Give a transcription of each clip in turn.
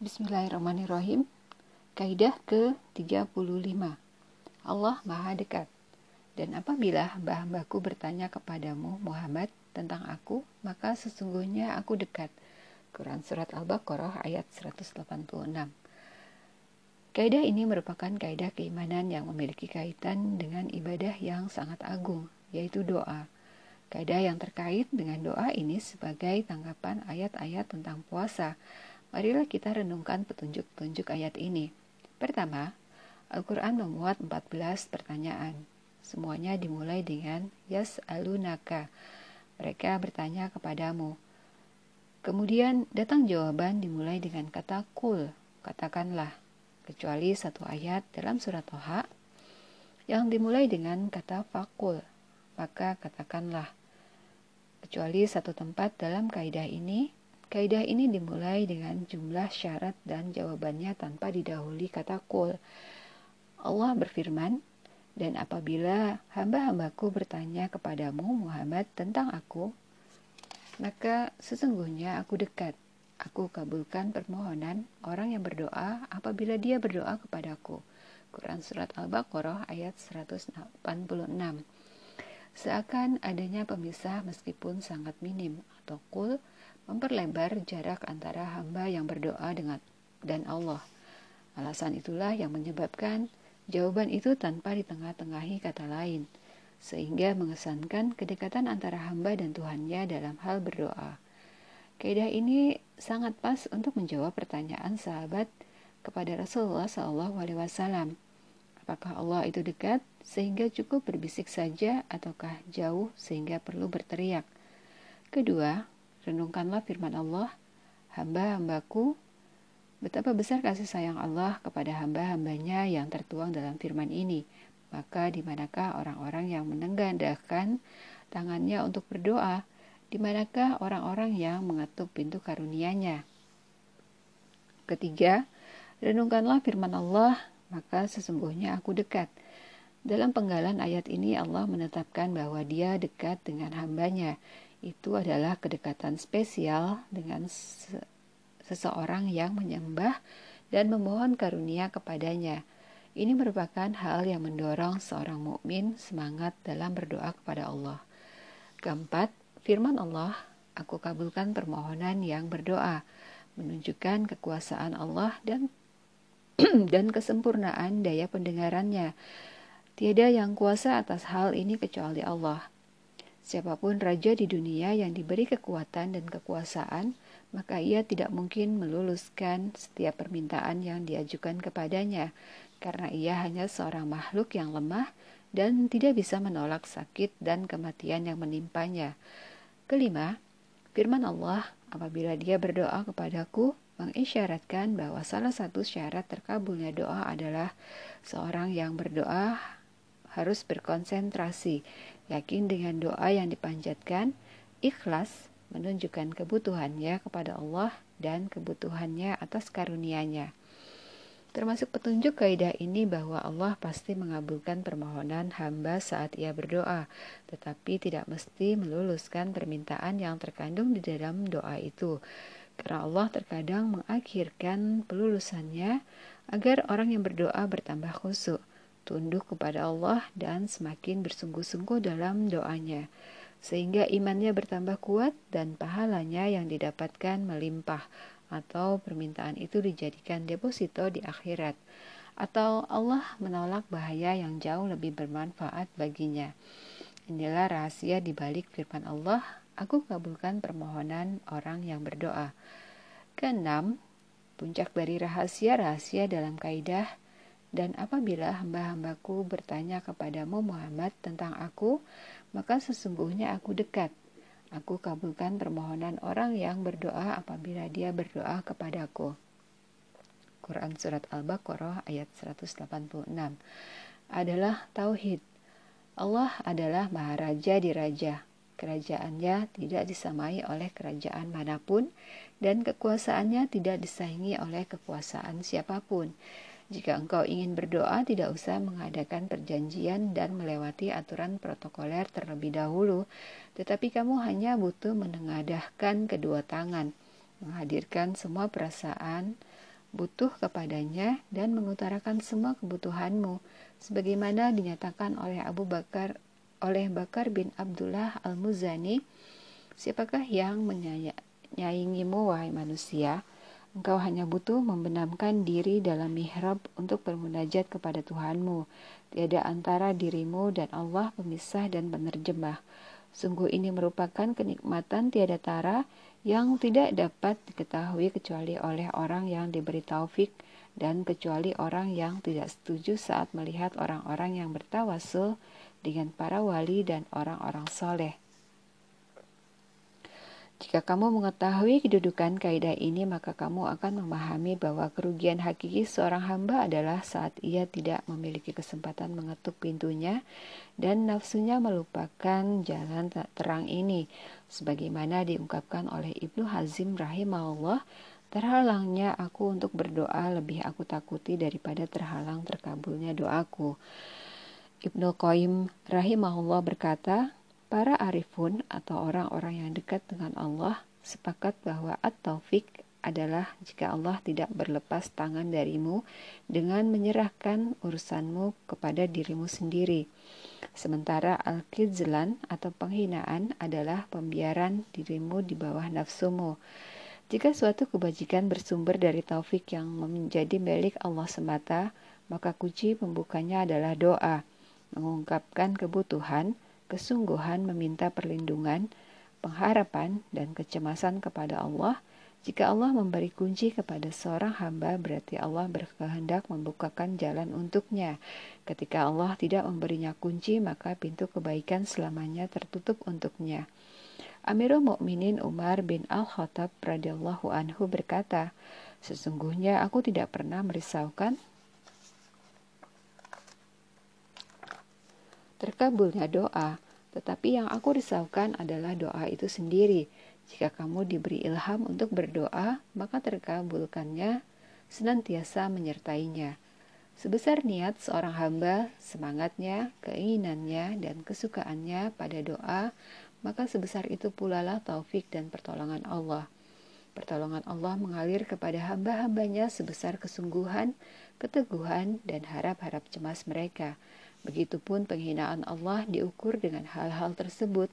Bismillahirrahmanirrahim. Kaidah ke-35. Allah Maha Dekat. Dan apabila hamba-hambaku bertanya kepadamu, Muhammad, tentang aku, maka sesungguhnya aku dekat. Quran Surat Al-Baqarah ayat 186. Kaidah ini merupakan kaidah keimanan yang memiliki kaitan dengan ibadah yang sangat agung, yaitu doa. Kaidah yang terkait dengan doa ini sebagai tanggapan ayat-ayat tentang puasa. Marilah kita renungkan petunjuk-petunjuk ayat ini. Pertama, Al-Quran memuat 14 pertanyaan. Semuanya dimulai dengan Yas alunaka. Mereka bertanya kepadamu. Kemudian datang jawaban dimulai dengan kata kul, katakanlah. Kecuali satu ayat dalam surat Toha yang dimulai dengan kata fakul, maka katakanlah kecuali satu tempat dalam kaidah ini. Kaidah ini dimulai dengan jumlah syarat dan jawabannya tanpa didahului kata kul. Allah berfirman, dan apabila hamba-hambaku bertanya kepadamu Muhammad tentang aku, maka sesungguhnya aku dekat. Aku kabulkan permohonan orang yang berdoa apabila dia berdoa kepadaku. Quran Surat Al-Baqarah ayat 186 Seakan adanya pemisah meskipun sangat minim atau kul memperlebar jarak antara hamba yang berdoa dengan dan Allah. Alasan itulah yang menyebabkan jawaban itu tanpa ditengah-tengahi kata lain, sehingga mengesankan kedekatan antara hamba dan Tuhannya dalam hal berdoa. Kaidah ini sangat pas untuk menjawab pertanyaan sahabat kepada Rasulullah SAW. Apakah Allah itu dekat sehingga cukup berbisik saja ataukah jauh sehingga perlu berteriak? Kedua, renungkanlah firman Allah, hamba-hambaku, betapa besar kasih sayang Allah kepada hamba-hambanya yang tertuang dalam firman ini. Maka di manakah orang-orang yang menenggandahkan tangannya untuk berdoa? Di manakah orang-orang yang mengetuk pintu karunia-Nya? Ketiga, renungkanlah firman Allah maka sesungguhnya aku dekat. Dalam penggalan ayat ini Allah menetapkan bahwa dia dekat dengan hambanya. Itu adalah kedekatan spesial dengan seseorang yang menyembah dan memohon karunia kepadanya. Ini merupakan hal yang mendorong seorang mukmin semangat dalam berdoa kepada Allah. Keempat, firman Allah, aku kabulkan permohonan yang berdoa, menunjukkan kekuasaan Allah dan dan kesempurnaan daya pendengarannya. Tiada yang kuasa atas hal ini kecuali Allah. Siapa pun raja di dunia yang diberi kekuatan dan kekuasaan, maka ia tidak mungkin meluluskan setiap permintaan yang diajukan kepadanya, karena ia hanya seorang makhluk yang lemah dan tidak bisa menolak sakit dan kematian yang menimpanya. Kelima, firman Allah, apabila dia berdoa kepadaku, mengisyaratkan bahwa salah satu syarat terkabulnya doa adalah seorang yang berdoa harus berkonsentrasi, yakin dengan doa yang dipanjatkan, ikhlas menunjukkan kebutuhannya kepada Allah dan kebutuhannya atas karunia-Nya. Termasuk petunjuk kaidah ini bahwa Allah pasti mengabulkan permohonan hamba saat ia berdoa, tetapi tidak mesti meluluskan permintaan yang terkandung di dalam doa itu. Karena Allah terkadang mengakhirkan pelulusannya agar orang yang berdoa bertambah khusyuk, tunduk kepada Allah dan semakin bersungguh-sungguh dalam doanya, sehingga imannya bertambah kuat dan pahalanya yang didapatkan melimpah atau permintaan itu dijadikan deposito di akhirat atau Allah menolak bahaya yang jauh lebih bermanfaat baginya. Inilah rahasia di balik firman Allah aku kabulkan permohonan orang yang berdoa. Keenam, puncak dari rahasia-rahasia dalam kaidah dan apabila hamba-hambaku bertanya kepadamu Muhammad tentang aku, maka sesungguhnya aku dekat. Aku kabulkan permohonan orang yang berdoa apabila dia berdoa kepadaku. Quran Surat Al-Baqarah ayat 186 adalah Tauhid. Allah adalah Maharaja di Raja, Kerajaannya tidak disamai oleh kerajaan mana pun dan kekuasaannya tidak disaingi oleh kekuasaan siapa pun. Jika engkau ingin berdoa, tidak usah mengadakan perjanjian dan melewati aturan protokoler terlebih dahulu, tetapi kamu hanya butuh menengadahkan kedua tangan, menghadirkan semua perasaan, butuh kepadanya dan mengutarakan semua kebutuhanmu sebagaimana dinyatakan oleh Abu Bakar oleh Bakar bin Abdullah Al-Muzani siapakah yang menyayangimu wahai manusia Engkau hanya butuh membenamkan diri dalam mihrab untuk bermunajat kepada Tuhanmu. Tiada antara dirimu dan Allah pemisah dan penerjemah. Sungguh ini merupakan kenikmatan tiada tara yang tidak dapat diketahui kecuali oleh orang yang diberi taufik dan kecuali orang yang tidak setuju saat melihat orang-orang yang bertawasul dengan para wali dan orang-orang soleh. Jika kamu mengetahui kedudukan kaidah ini, maka kamu akan memahami bahwa kerugian hakiki seorang hamba adalah saat ia tidak memiliki kesempatan mengetuk pintunya dan nafsunya melupakan jalan terang ini. Sebagaimana diungkapkan oleh Ibnu Hazim rahimahullah, terhalangnya aku untuk berdoa lebih aku takuti daripada terhalang terkabulnya doaku. Ibnu Qayyim rahimahullah berkata, Para arifun atau orang-orang yang dekat dengan Allah sepakat bahwa at-taufik adalah jika Allah tidak berlepas tangan darimu dengan menyerahkan urusanmu kepada dirimu sendiri. Sementara al-kizlan atau penghinaan adalah pembiaran dirimu di bawah nafsumu. Jika suatu kebajikan bersumber dari taufik yang menjadi milik Allah semata, maka kunci pembukanya adalah doa, mengungkapkan kebutuhan, kesungguhan meminta perlindungan, pengharapan, dan kecemasan kepada Allah. Jika Allah memberi kunci kepada seorang hamba, berarti Allah berkehendak membukakan jalan untuknya. Ketika Allah tidak memberinya kunci, maka pintu kebaikan selamanya tertutup untuknya. Amirul Mukminin Umar bin Al-Khattab radhiyallahu anhu berkata, "Sesungguhnya aku tidak pernah merisaukan terkabulnya doa. Tetapi yang aku risaukan adalah doa itu sendiri. Jika kamu diberi ilham untuk berdoa, maka terkabulkannya senantiasa menyertainya. Sebesar niat seorang hamba, semangatnya, keinginannya, dan kesukaannya pada doa, maka sebesar itu pula lah taufik dan pertolongan Allah. Pertolongan Allah mengalir kepada hamba-hambanya sebesar kesungguhan, keteguhan, dan harap-harap cemas mereka. Begitupun penghinaan Allah diukur dengan hal-hal tersebut.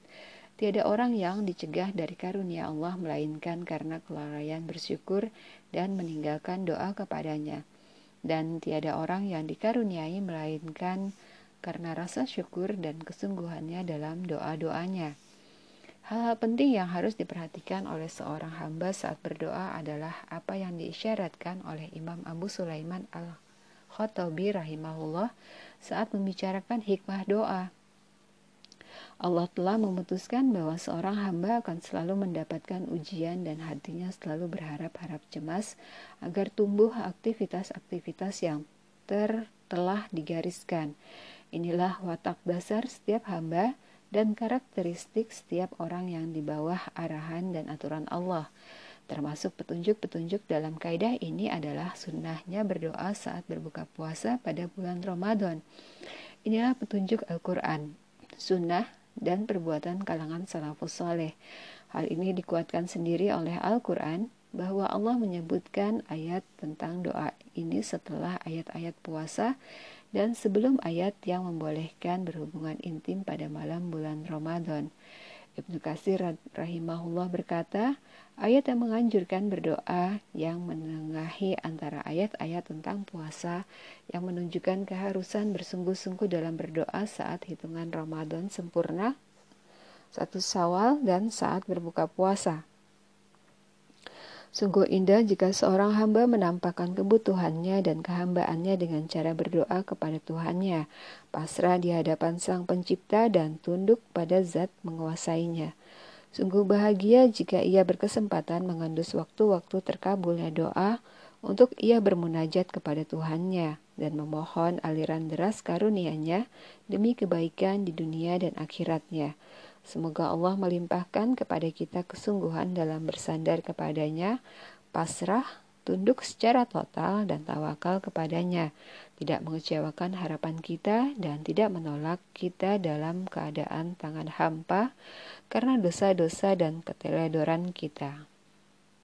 Tiada orang yang dicegah dari karunia Allah melainkan karena kelalaian bersyukur dan meninggalkan doa kepadanya. Dan tiada orang yang dikaruniai melainkan karena rasa syukur dan kesungguhannya dalam doa-doanya. Hal-hal penting yang harus diperhatikan oleh seorang hamba saat berdoa adalah apa yang diisyaratkan oleh Imam Abu Sulaiman al-Khattabi rahimahullah saat membicarakan hikmah doa. Allah telah memutuskan bahwa seorang hamba akan selalu mendapatkan ujian dan hatinya selalu berharap-harap cemas agar tumbuh aktivitas-aktivitas yang ter telah digariskan. Inilah watak dasar setiap hamba dan karakteristik setiap orang yang di bawah arahan dan aturan Allah. Termasuk petunjuk-petunjuk dalam kaidah ini adalah sunnahnya berdoa saat berbuka puasa pada bulan Ramadan. Inilah petunjuk Al-Quran, sunnah, dan perbuatan kalangan salafus soleh. Hal ini dikuatkan sendiri oleh Al-Quran bahwa Allah menyebutkan ayat tentang doa ini setelah ayat-ayat puasa dan sebelum ayat yang membolehkan berhubungan intim pada malam bulan Ramadan. Ibnu Kasir rahimahullah berkata, ayat yang menganjurkan berdoa yang menengahi antara ayat-ayat tentang puasa yang menunjukkan keharusan bersungguh-sungguh dalam berdoa saat hitungan Ramadan sempurna, satu sawal dan saat berbuka puasa. Sungguh indah jika seorang hamba menampakkan kebutuhannya dan kehambaannya dengan cara berdoa kepada Tuhannya, pasrah di hadapan Sang Pencipta dan tunduk pada zat menguasainya. Sungguh bahagia jika ia berkesempatan mengendus waktu-waktu terkabulnya doa untuk ia bermunajat kepada Tuhannya dan memohon aliran deras karunia-Nya demi kebaikan di dunia dan akhiratnya. Semoga Allah melimpahkan kepada kita kesungguhan dalam bersandar kepadanya, pasrah, tunduk secara total dan tawakal kepadanya, tidak mengecewakan harapan kita dan tidak menolak kita dalam keadaan tangan hampa karena dosa-dosa dan keteledoran kita.